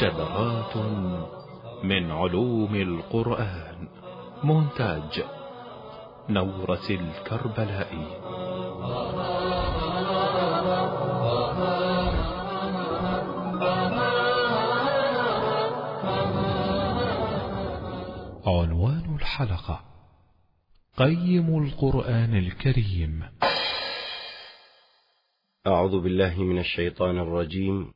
شذرات من علوم القرآن مونتاج نورة الكربلائي عنوان الحلقة قيم القرآن الكريم. أعوذ بالله من الشيطان الرجيم.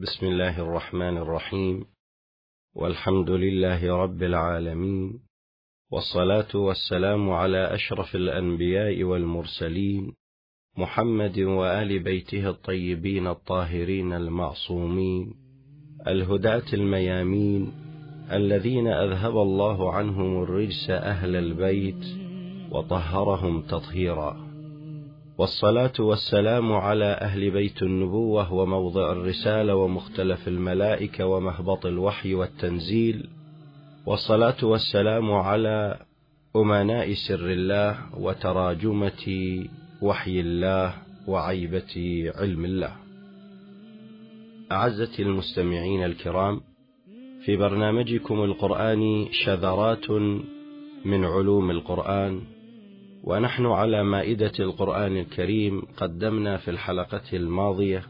بسم الله الرحمن الرحيم. والحمد لله رب العالمين. والصلاة والسلام على أشرف الأنبياء والمرسلين. محمد وآل بيته الطيبين الطاهرين المعصومين. الهداة الميامين. الذين أذهب الله عنهم الرجس أهل البيت. وطهرهم تطهيرا. والصلاة والسلام على أهل بيت النبوة وموضع الرسالة ومختلف الملائكة ومهبط الوحي والتنزيل. والصلاة والسلام على أمناء سر الله وتراجمة وحي الله وعيبة علم الله. أعزتي المستمعين الكرام في برنامجكم القرآني شذرات من علوم القرآن. ونحن على مائدة القرآن الكريم قدمنا في الحلقة الماضية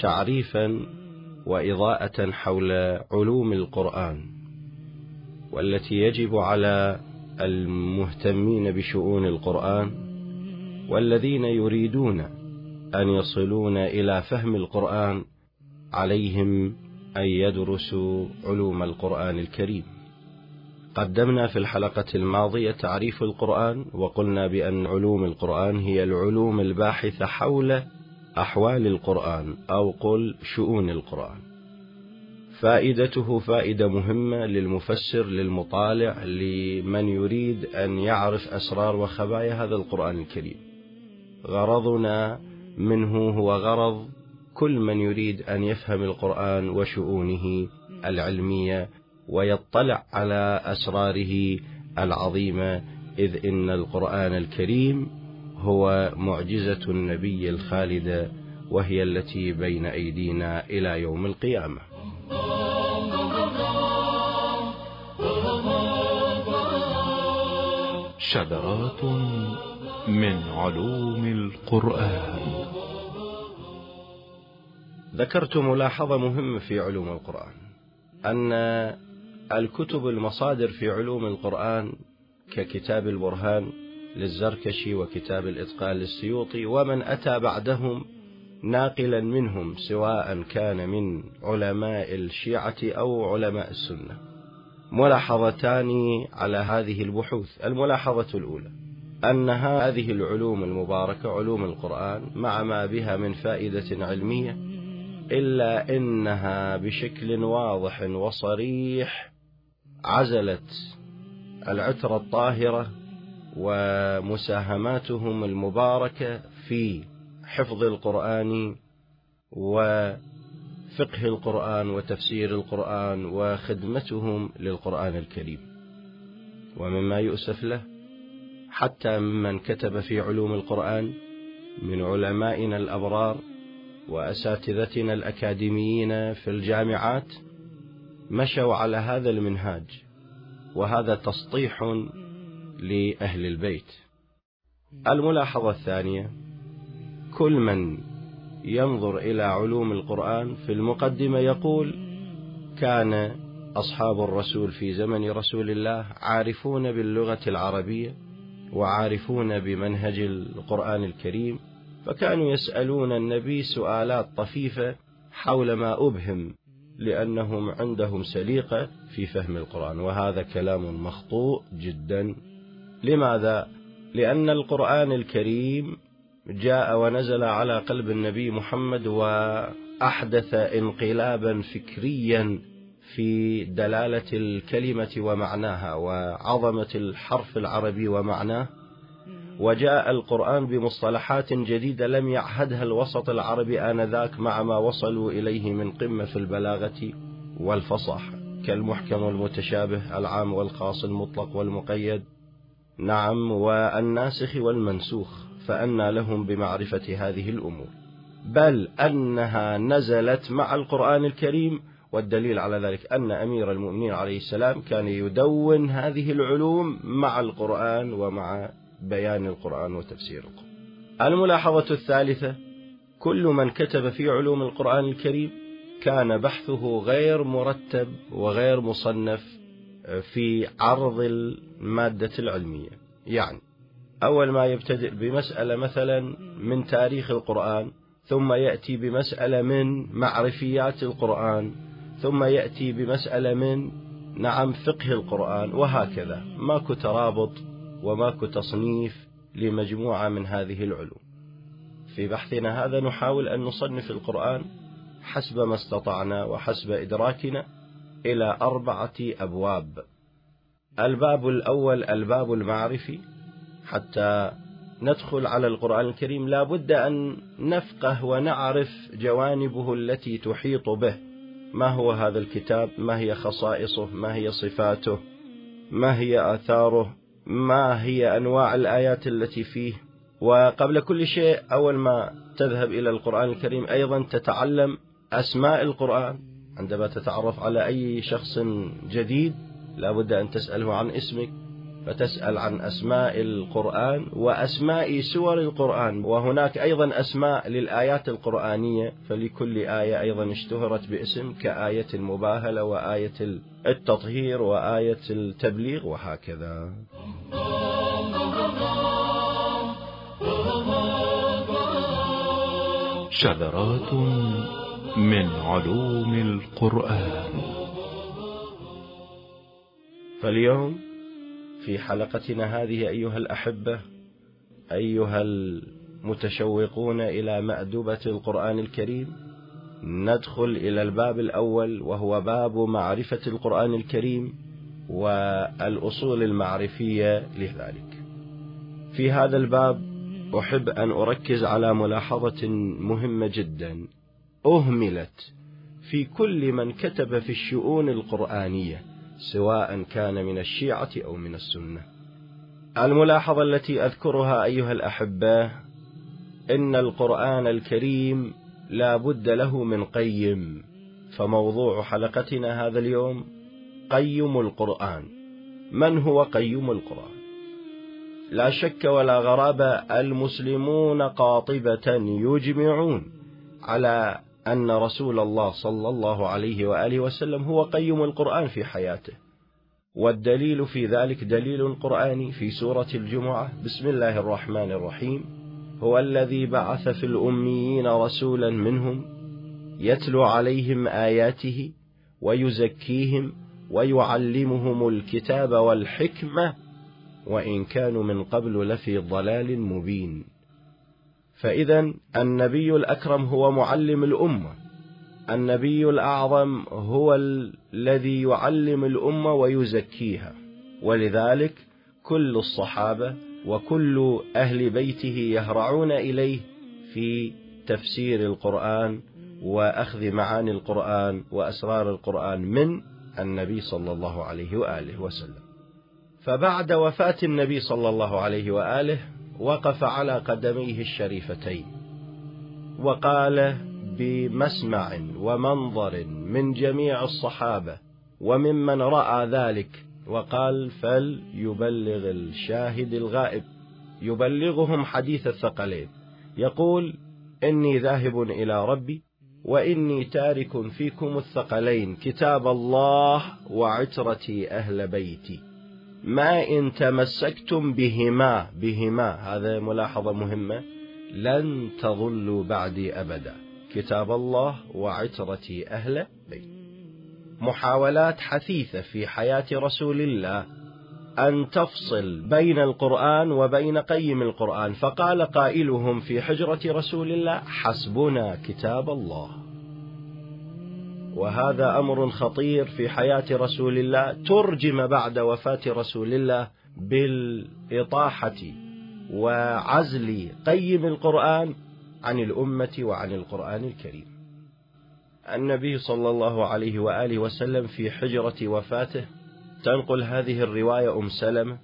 تعريفا وإضاءة حول علوم القرآن والتي يجب على المهتمين بشؤون القرآن والذين يريدون أن يصلون إلى فهم القرآن عليهم أن يدرسوا علوم القرآن الكريم. قدمنا في الحلقة الماضية تعريف القرآن وقلنا بأن علوم القرآن هي العلوم الباحثة حول أحوال القرآن أو قل شؤون القرآن. فائدته فائدة مهمة للمفسر للمطالع لمن يريد أن يعرف أسرار وخبايا هذا القرآن الكريم. غرضنا منه هو غرض كل من يريد أن يفهم القرآن وشؤونه العلمية ويطلع على أسراره العظيمة إذ إن القرآن الكريم هو معجزة النبي الخالدة وهي التي بين أيدينا إلى يوم القيامة. شذرات من علوم القرآن. ذكرت ملاحظة مهمة في علوم القرآن أن الكتب المصادر في علوم القرآن ككتاب البرهان للزركشي وكتاب الإتقان للسيوطي ومن أتى بعدهم ناقلا منهم سواء كان من علماء الشيعة أو علماء السنة. ملاحظتان على هذه البحوث. الملاحظة الأولى أن هذه العلوم المباركة علوم القرآن مع ما بها من فائدة علمية إلا إنها بشكل واضح وصريح عزلت العترة الطاهرة ومساهماتهم المباركة في حفظ القرآن وفقه القرآن وتفسير القرآن وخدمتهم للقرآن الكريم. ومما يؤسف له حتى ممن كتب في علوم القرآن من علمائنا الأبرار وأساتذتنا الأكاديميين في الجامعات مشوا على هذا المنهاج وهذا تسطيح لأهل البيت. الملاحظة الثانية كل من ينظر إلى علوم القرآن في المقدمة يقول كان أصحاب الرسول في زمن رسول الله عارفون باللغة العربية وعارفون بمنهج القرآن الكريم فكانوا يسألون النبي سؤالات طفيفة حول ما أبهم لأنهم عندهم سليقة في فهم القرآن وهذا كلام مخطوء جدا لماذا؟ لأن القرآن الكريم جاء ونزل على قلب النبي محمد وأحدث انقلابا فكريا في دلالة الكلمة ومعناها وعظمة الحرف العربي ومعناه وجاء القرآن بمصطلحات جديدة لم يعهدها الوسط العربي آنذاك مع ما وصلوا إليه من قمة في البلاغة والفصاحة كالمحكم والمتشابه العام والخاص المطلق والمقيد. نعم والناسخ والمنسوخ فأنى لهم بمعرفة هذه الأمور. بل أنها نزلت مع القرآن الكريم والدليل على ذلك أن أمير المؤمنين عليه السلام كان يدون هذه العلوم مع القرآن ومع بيان القرآن وتفسير القرآن الملاحظة الثالثة كل من كتب في علوم القرآن الكريم كان بحثه غير مرتب وغير مصنف في عرض المادة العلمية. يعني أول ما يبتدئ بمسألة مثلا من تاريخ القرآن ثم يأتي بمسألة من معرفيات القرآن ثم يأتي بمسألة من نعم فقه القرآن وهكذا. ماكو ترابط وماكو تصنيف لمجموعة من هذه العلوم. في بحثنا هذا نحاول أن نصنف القرآن حسب ما استطعنا وحسب إدراكنا إلى أربعة أبواب. الباب الأول الباب المعرفي. حتى ندخل على القرآن الكريم لا بد أن نفقه ونعرف جوانبه التي تحيط به. ما هو هذا الكتاب؟ ما هي خصائصه؟ ما هي صفاته؟ ما هي آثاره؟ ما هي أنواع الآيات التي فيه؟ وقبل كل شيء أول ما تذهب إلى القرآن الكريم أيضا تتعلم أسماء القرآن. عندما تتعرف على أي شخص جديد لا بد أن تسأله عن اسمك فتسأل عن أسماء القرآن وأسماء سور القرآن. وهناك أيضا أسماء للآيات القرآنية فلكل آية أيضا اشتهرت باسم كآية المباهلة وآية التطهير وآية التبليغ وهكذا. شذرات من علوم القرآن. فاليوم في حلقتنا هذه أيها الأحبة أيها المتشوقون إلى مأدبة القرآن الكريم ندخل إلى الباب الأول وهو باب معرفة القرآن الكريم والأصول المعرفية لذلك. في هذا الباب أحب أن أركز على ملاحظة مهمة جدا أهملت في كل من كتب في الشؤون القرآنية. سواء كان من الشيعة أو من السنة. الملاحظة التي أذكرها أيها الأحبة إن القرآن الكريم لا بد له من قيم. فموضوع حلقتنا هذا اليوم قيم القرآن. من هو قيم القرآن؟ لا شك ولا غرابة المسلمون قاطبة يجمعون على أن رسول الله صلى الله عليه وآله وسلم هو قيم القرآن في حياته. والدليل في ذلك دليل قرآني في سورة الجمعة. بسم الله الرحمن الرحيم. هو الذي بعث في الأميين رسولا منهم يتلو عليهم آياته ويزكيهم ويعلمهم الكتاب والحكمة. وإن كانوا من قبل لفي ضلال مبين. فإذا النبي الأكرم هو معلم الأمة. النبي الأعظم هو الذي يعلم الأمة ويزكيها. ولذلك كل الصحابة وكل أهل بيته يهرعون إليه في تفسير القرآن وأخذ معاني القرآن وأسرار القرآن من النبي صلى الله عليه وآله وسلم. فبعد وفاة النبي صلى الله عليه وآله وقف على قدميه الشريفتين وقال بمسمع ومنظر من جميع الصحابة وممن رأى ذلك وقال فليبلغ الشاهد الغائب. يبلغهم حديث الثقلين. يقول إني ذاهب إلى ربي وإني تارك فيكم الثقلين كتاب الله وعترتي أهل بيتي. ما إن تمسكتم بهما بهما. هذا ملاحظة مهمة. لن تضلوا بعدي أبدا. كتاب الله وعترتي أهل بيت محاولات حثيثة في حياة رسول الله. أن تفصل بين القرآن وبين قيم القرآن. فقال قائلهم في حجرة رسول الله حسبنا كتاب الله. وهذا أمر خطير في حياة رسول الله. ترجم بعد وفاة رسول الله بالإطاحة وعزل قيم القرآن عن الأمة وعن القرآن الكريم. النبي صلى الله عليه وآله وسلم في حجرة وفاته تنقل هذه الرواية أم سلمة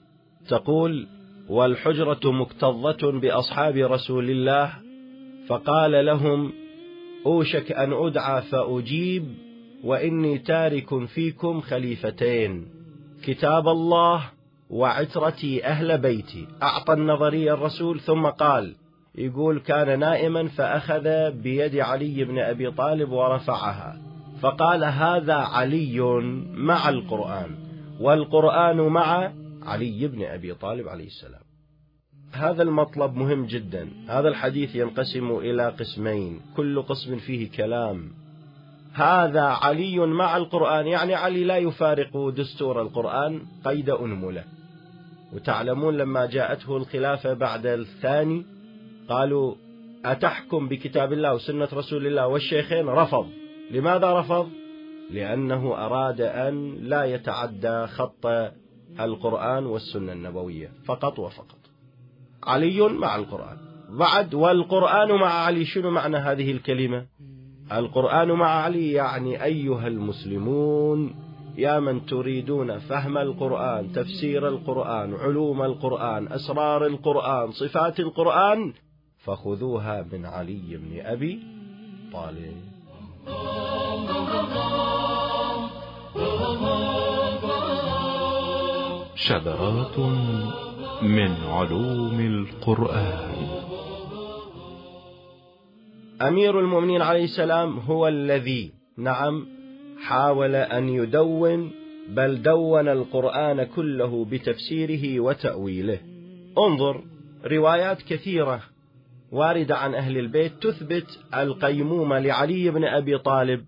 تقول والحجرة مكتظة بأصحاب رسول الله فقال لهم أوشك أن أدعى فأجيب وإني تارك فيكم خليفتين. كتاب الله وعترتي أهل بيتي. أعطى النظرية الرسول ثم قال يقول كان نائما فأخذ بيد علي بن أبي طالب ورفعها. فقال هذا علي مع القرآن والقرآن مع علي بن أبي طالب عليه السلام. هذا المطلب مهم جدا. هذا الحديث ينقسم إلى قسمين. كل قسم فيه كلام. هذا علي مع القرآن. يعني علي لا يفارق دستور القرآن قيد أنملة. وتعلمون لما جاءته الخلافة بعد الثاني قالوا أتحكم بكتاب الله وسنة رسول الله؟ والشيخين رفض. لماذا رفض؟ لأنه أراد أن لا يتعدى خط القرآن والسنة النبوية. فقط وفقط. علي مع القرآن. بعد والقرآن مع علي شنو معنى هذه الكلمة؟ القرآن مع علي يعني أيها المسلمون يا من تريدون فهم القرآن تفسير القرآن علوم القرآن أسرار القرآن صفات القرآن فخذوها من علي بن أبي طالب. شذرات من علوم القرآن. أمير المؤمنين عليه السلام هو الذي نعم حاول أن يدون بل دون القرآن كله بتفسيره وتأويله. انظر روايات كثيرة واردة عن أهل البيت تثبت القيمومة لعلي بن أبي طالب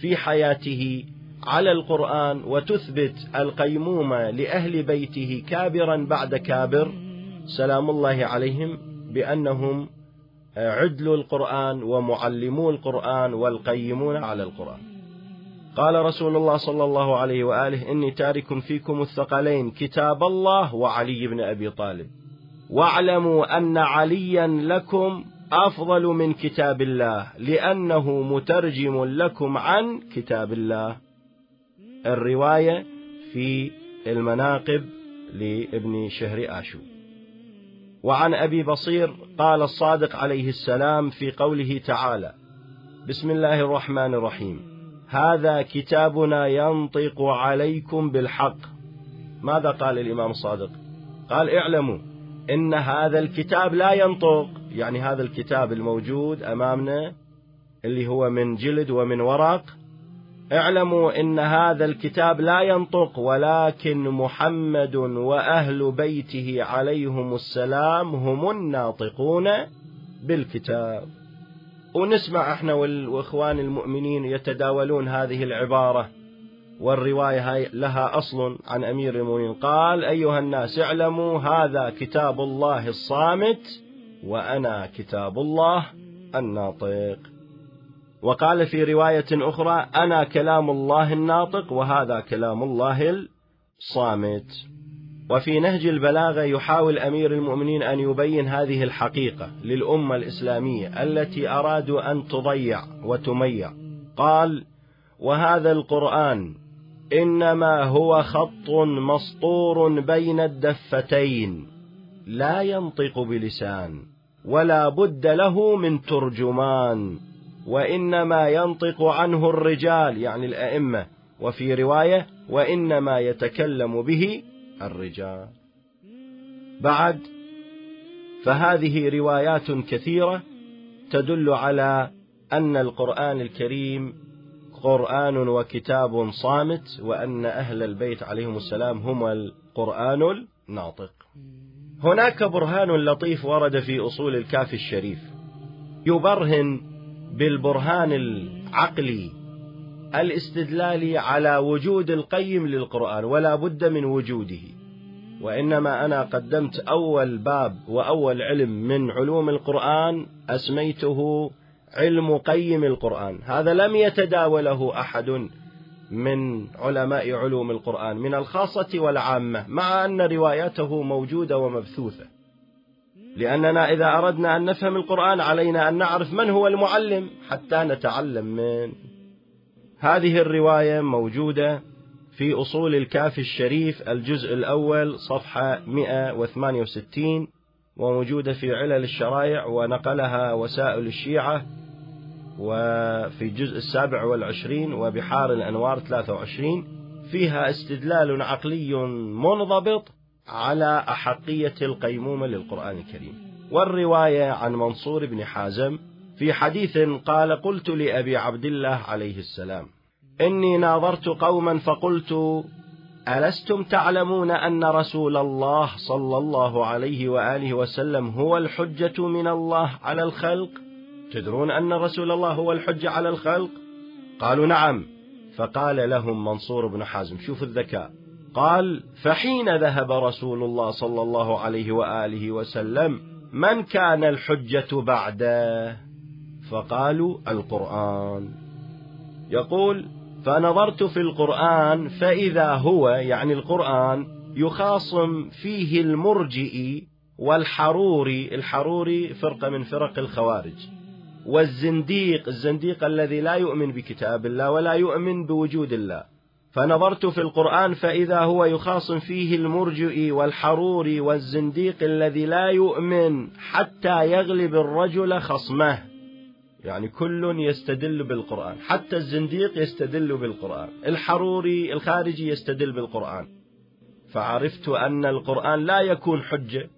في حياته على القرآن وتثبت القيمومة لأهل بيته كابرا بعد كابر سلام الله عليهم بأنهم عدل القرآن ومعلمو القرآن والقيمون على القرآن. قال رسول الله صلى الله عليه وآله إني تارك فيكم الثقلين كتاب الله وعلي بن أبي طالب. واعلموا أن عليا لكم أفضل من كتاب الله لأنه مترجم لكم عن كتاب الله. الرواية في المناقب لابن شهر آشو. وعن أبي بصير قال الصادق عليه السلام في قوله تعالى بسم الله الرحمن الرحيم. هذا كتابنا ينطق عليكم بالحق. ماذا قال الإمام الصادق؟ قال اعلموا إن هذا الكتاب لا ينطق يعني هذا الكتاب الموجود أمامنا اللي هو من جلد ومن ورق اعلموا إن هذا الكتاب لا ينطق ولكن محمد وأهل بيته عليهم السلام هم الناطقون بالكتاب. ونسمع إحنا والإخوان المؤمنين يتداولون هذه العبارة والرواية هاي لها أصل عن أمير المؤمنين. قال أيها الناس اعلموا هذا كتاب الله الصامت وأنا كتاب الله الناطق. وقال في رواية أخرى أنا كلام الله الناطق وهذا كلام الله الصامت. وفي نهج البلاغة يحاول أمير المؤمنين أن يبين هذه الحقيقة للأمة الإسلامية التي أرادوا أن تضيع وتميع. قال وهذا القرآن إنما هو خط مسطور بين الدفتين لا ينطق بلسان ولا بد له من ترجمان. وإنما ينطق عنه الرجال يعني الأئمة. وفي رواية وإنما يتكلم به الرجال. بعد فهذه روايات كثيرة تدل على أن القرآن الكريم قرآن وكتاب صامت وأن أهل البيت عليهم السلام هم القرآن الناطق. هناك برهان لطيف ورد في أصول الكافي الشريف. يبرهن بالبرهان العقلي الاستدلالي على وجود القيم للقرآن ولا بد من وجوده وإنما أنا قدمت أول باب وأول علم من علوم القرآن أسميته علم قيم القرآن. هذا لم يتداوله أحد من علماء علوم القرآن من الخاصة والعامة مع أن رواياته موجودة ومبثوثة. لأننا إذا أردنا أن نفهم القرآن علينا أن نعرف من هو المعلم حتى نتعلم من. هذه الرواية موجودة في أصول الكافي الشريف الجزء الأول صفحة 168 وموجودة في علل الشرائع ونقلها وسائل الشيعة وفي الجزء السابع والعشرين وبحار الأنوار 23 فيها استدلال عقلي منضبط على أحقية القيمومة للقرآن الكريم. والرواية عن منصور بن حازم في حديث قال قلت لأبي عبد الله عليه السلام إني ناظرت قوما فقلت ألستم تعلمون أن رسول الله صلى الله عليه وآله وسلم هو الحجة من الله على الخلق؟ تدرون أن رسول الله هو الحجة على الخلق؟ قالوا نعم. فقال لهم منصور بن حازم شوف الذكاء قال فحين ذهب رسول الله صلى الله عليه وآله وسلم من كان الحجة بعده؟ فقالوا القرآن. يقول فنظرت في القرآن فإذا هو يعني القرآن يخاصم فيه المرجئ والحروري. الحروري فرقة من فرق الخوارج. والزنديق الزنديق الذي لا يؤمن بكتاب الله ولا يؤمن بوجود الله. فنظرت في القرآن فإذا هو يخاصم فيه المرجئ والحروري والزنديق الذي لا يؤمن حتى يغلب الرجل خصمه. يعني كل يستدل بالقرآن حتى الزنديق يستدل بالقرآن الحروري الخارجي يستدل بالقرآن. فعرفت أن القرآن لا يكون حجة.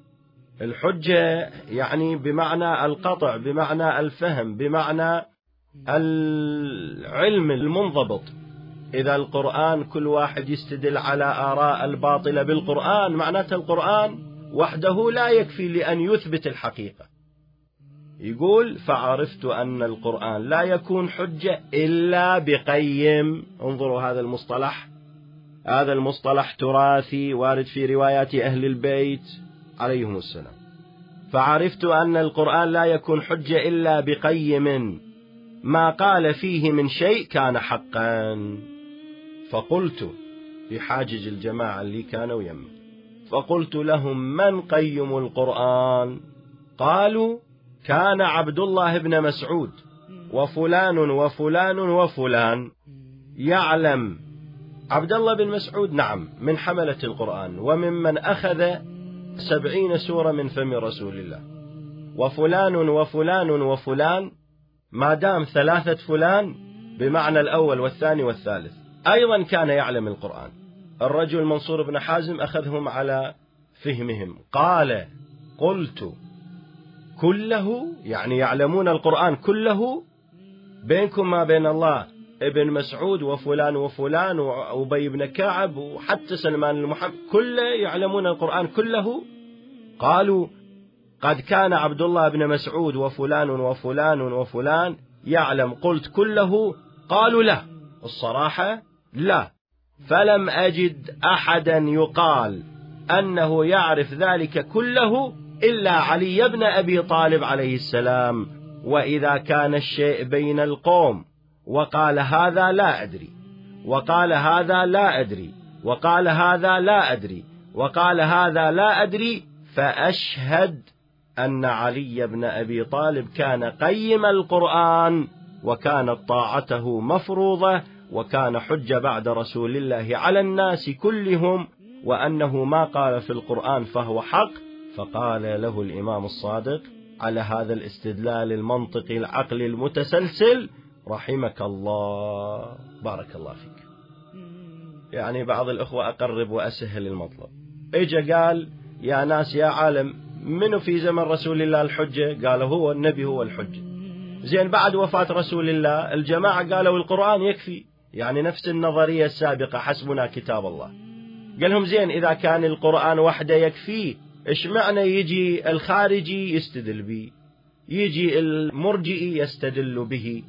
الحجة يعني بمعنى القطع بمعنى الفهم بمعنى العلم المنضبط. إذا القرآن كل واحد يستدل على آراء الباطلة بالقرآن معناته القرآن وحده لا يكفي لأن يثبت الحقيقة. يقول فعرفت أن القرآن لا يكون حجة إلا بقيم. انظروا هذا المصطلح. هذا المصطلح تراثي وارد في روايات أهل البيت عليهم السلام. فعرفت أن القرآن لا يكون حجة إلا بقيم. ما قال فيه من شيء كان حقا. فقلت في حاجج الجماعة اللي كانوا يم فقلت لهم من قيم القرآن؟ قالوا كان عبد الله بن مسعود وفلان وفلان وفلان. يعلم عبد الله بن مسعود نعم من حملة القرآن وممن أخذ سبعين سورة من فم رسول الله. وفلان وفلان وفلان ما دام ثلاثة فلان بمعنى الأول والثاني والثالث. أيضا كان يعلم القرآن. الرجل منصور بن حازم أخذهم على فهمهم. قال قلت كله يعني يعلمون القرآن كله بينكم ما بين الله ابن مسعود وفلان وفلان وأبي بن كعب وحتى سلمان المحمد كله يعلمون القرآن كله. قالوا قد كان عبد الله بن مسعود وفلان وفلان وفلان يعلم. قلت كله؟ قالوا لا. الصراحة لا. فلم أجد أحدا يقال أنه يعرف ذلك كله إلا علي بن أبي طالب عليه السلام. وإذا كان الشيء بين القوم وقال هذا لا أدري وقال هذا لا أدري وقال هذا لا أدري وقال هذا لا أدري فأشهد أن علي بن أبي طالب كان قيم القرآن وكانت طاعته مفروضة وكان حجة بعد رسول الله على الناس كلهم وأنه ما قال في القرآن فهو حق فقال له الإمام الصادق على هذا الاستدلال المنطقي العقلي المتسلسل رحمك الله بارك الله فيك. يعني بعض الأخوة أقرب وأسهل المطلب. إجا قال يا ناس يا عالم منو في زمن رسول الله الحجة؟ قالوا هو النبي هو الحجة. زين بعد وفاة رسول الله الجماعة قالوا القرآن يكفي. يعني نفس النظرية السابقة حسبنا كتاب الله. قال لهم زين إذا كان القرآن وحده يكفي إيش معنى يجي الخارجي يستدل به؟ يجي المرجئي يستدل به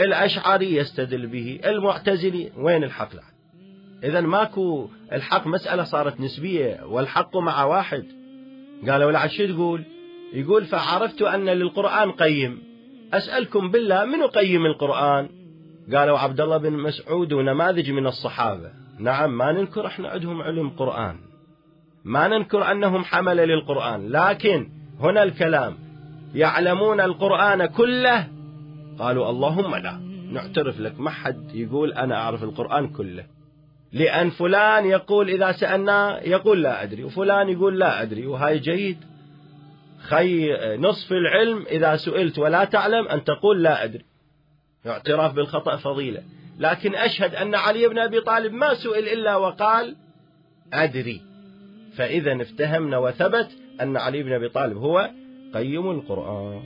الأشعري يستدل به المعتزلي وين الحق لحد إذا ماكو الحق مسألة صارت نسبية والحق مع واحد. قالوا له شو تقول؟ يقول فعرفت أن للقرآن قيم. أسألكم بالله من قيم القرآن؟ قالوا عبد الله بن مسعود ونماذج من الصحابة. نعم ما ننكر إحنا عندهم علم قرآن. ما ننكر أنهم حملة للقرآن. لكن هنا الكلام. يعلمون القرآن كله؟ قالوا اللهم لا. نعترف لك ما حد يقول أنا أعرف القرآن كله. لأن فلان يقول إذا سألناه يقول لا أدري وفلان يقول لا أدري وهاي جيد. خي نصف العلم إذا سئلت ولا تعلم أن تقول لا أدري. اعتراف بالخطأ فضيلة. لكن أشهد أن علي بن أبي طالب ما سئل إلا وقال أدري. فإذا افتهمنا وثبت أن علي بن أبي طالب هو قيم القرآن.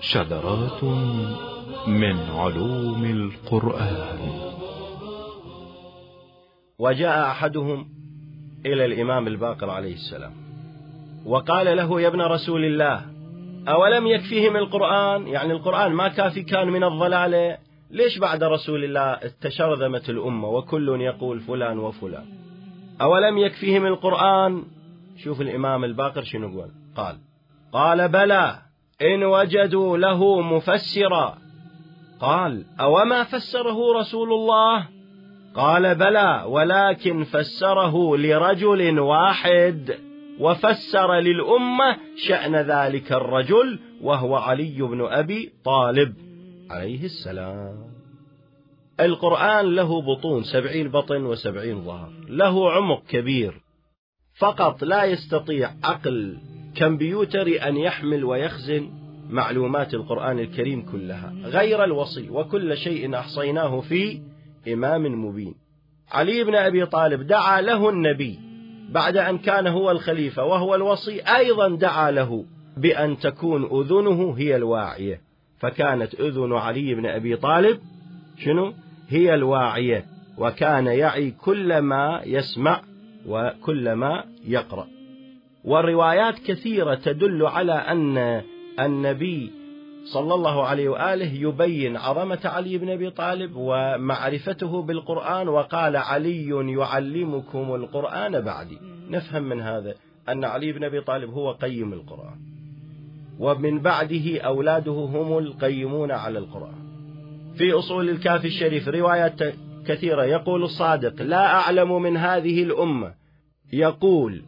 شذرات من علوم القرآن. وجاء أحدهم إلى الإمام الباقر عليه السلام. وقال له يا ابن رسول الله أولم يكفيهم القرآن؟ يعني القرآن ما كافي كان من الضلالة. ليش بعد رسول الله تشرذمت الأمة وكل يقول فلان وفلان؟ أولم يكفيهم القرآن؟ شوف الإمام الباقر شنو قال قال قال بلى إن وجدوا له مفسرا. قال أوما فسره رسول الله؟ قال بلى ولكن فسره لرجل واحد. وفسر للأمة شأن ذلك الرجل وهو علي بن أبي طالب عليه السلام. القرآن له بطون سبعين بطن وسبعين ظهر له عمق كبير. فقط لا يستطيع عقل كمبيوتري أن يحمل ويخزن معلومات القرآن الكريم كلها غير الوصي وكل شيء أحصيناه في إمام مبين. علي بن أبي طالب دعا له النبي بعد أن كان هو الخليفة وهو الوصي أيضا دعا له بأن تكون أذنه هي الواعية. فكانت أذن علي بن أبي طالب شنو؟ هي الواعية. وكان يعي كل ما يسمع وكل ما يقرأ. والروايات كثيرة تدل على أن النبي صلى الله عليه وآله يبين عظمة علي بن أبي طالب ومعرفته بالقرآن وقال علي يعلمكم القرآن بعدي. نفهم من هذا أن علي بن أبي طالب هو قيم القرآن. ومن بعده أولاده هم القيمون على القرآن. في أصول الكافي الشريف روايات كثيرة. يقول الصادق لا أعلم من هذه الأمة. يقول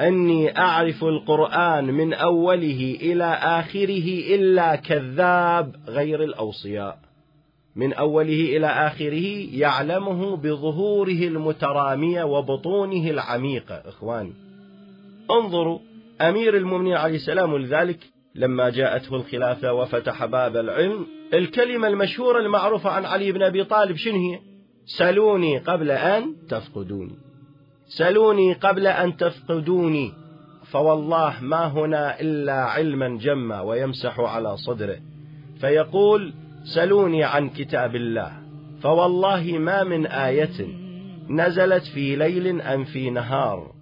أني أعرف القرآن من أوله إلى آخره إلا كذاب غير الأوصياء. من أوله إلى آخره يعلمه بظهوره المترامية وبطونه العميقة إخواني انظروا أمير المؤمنين عليه السلام ولذلك لما جاءته الخلافة وفتح باب العلم الكلمة المشهورة المعروفة عن علي بن أبي طالب شنو هي؟ سلوني قبل أن تفقدوني. سلوني قبل أن تفقدوني فوالله ما هنا إلا علما جما ويمسح على صدره. فيقول سلوني عن كتاب الله فوالله ما من آية نزلت في ليل أم في نهار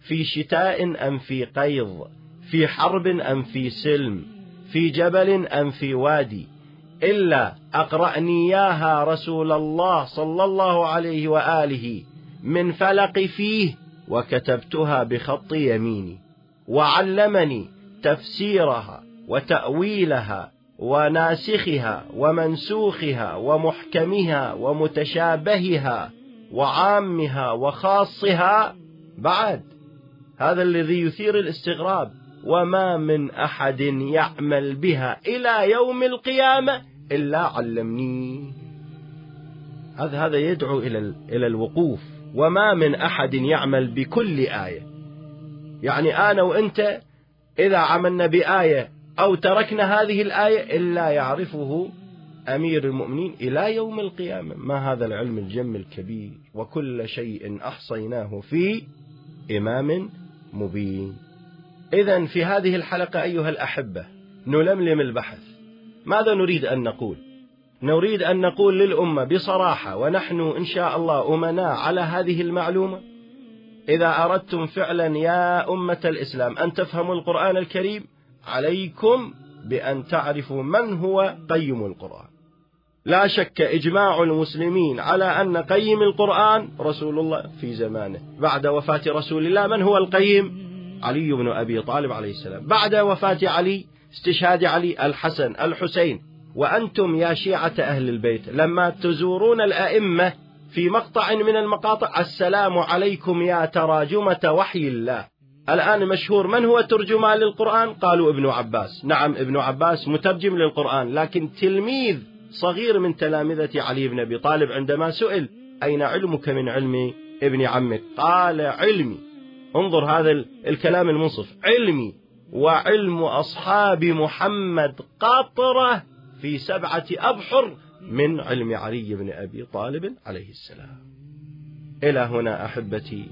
في شتاء أم في قيض في حرب أم في سلم في جبل أم في وادي إلا أقرأني إياها رسول الله صلى الله عليه وآله. من فلق فيه وكتبتها بخط يميني وعلمني تفسيرها وتأويلها وناسخها ومنسوخها ومحكمها ومتشابهها وعامها وخاصها. بعد هذا الذي يثير الاستغراب وما من أحد يعمل بها إلى يوم القيامة إلا علمني. هذا هذا يدعو إلى إلى الوقوف. وما من أحد يعمل بكل آية. يعني أنا وأنت إذا عملنا بآية أو تركنا هذه الآية إلا يعرفه أمير المؤمنين إلى يوم القيامة. ما هذا العلم الجم الكبير؟ وكل شيء أحصيناه في إمام مبين. إذا في هذه الحلقة أيها الأحبة نلملم البحث. ماذا نريد أن نقول؟ نريد أن نقول للأمة بصراحة ونحن إن شاء الله أمناء على هذه المعلومة. إذا أردتم فعلا يا أمة الإسلام أن تفهموا القرآن الكريم عليكم بأن تعرفوا من هو قيم القرآن. لا شك إجماع المسلمين على أن قيم القرآن رسول الله في زمانه. بعد وفاة رسول الله من هو القيم؟ علي بن أبي طالب عليه السلام. بعد وفاة علي استشهاد علي الحسن الحسين. وأنتم يا شيعة أهل البيت لما تزورون الأئمة في مقطع من المقاطع السلام عليكم يا تراجمة وحي الله. الآن مشهور من هو ترجمان للقرآن؟ قالوا ابن عباس. نعم ابن عباس مترجم للقرآن لكن تلميذ صغير من تلامذة علي بن أبي طالب عندما سئل أين علمك من علم ابن عمك؟ قال علمي. انظر هذا الكلام المنصف. علمي وعلم أصحاب محمد قطرة في سبعة أبحر من علم علي بن أبي طالب عليه السلام. إلى هنا أحبتي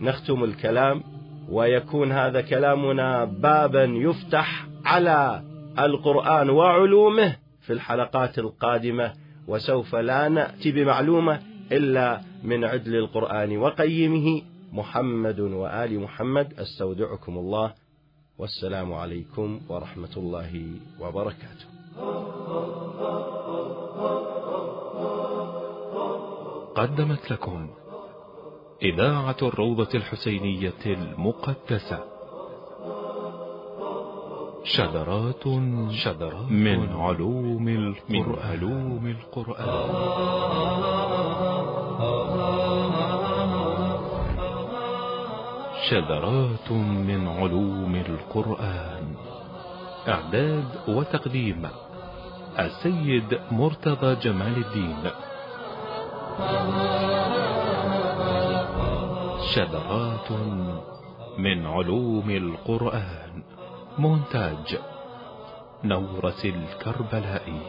نختم الكلام ويكون هذا كلامنا بابا يفتح على القرآن وعلومه في الحلقات القادمة وسوف لا نأتي بمعلومة إلا من عدل القرآن وقيمه. محمد وآل محمد أستودعكم الله والسلام عليكم ورحمة الله وبركاته. قدمت لكم إذاعة الروضة الحسينية المقدسة. شذرات شذرات من علوم القرآن, من علوم القرآن. شذرات من علوم القرآن. إعداد وتقديم السيد مرتضى جمال الدين. شذرات من علوم القرآن. مونتاج. نورة الكربلائي.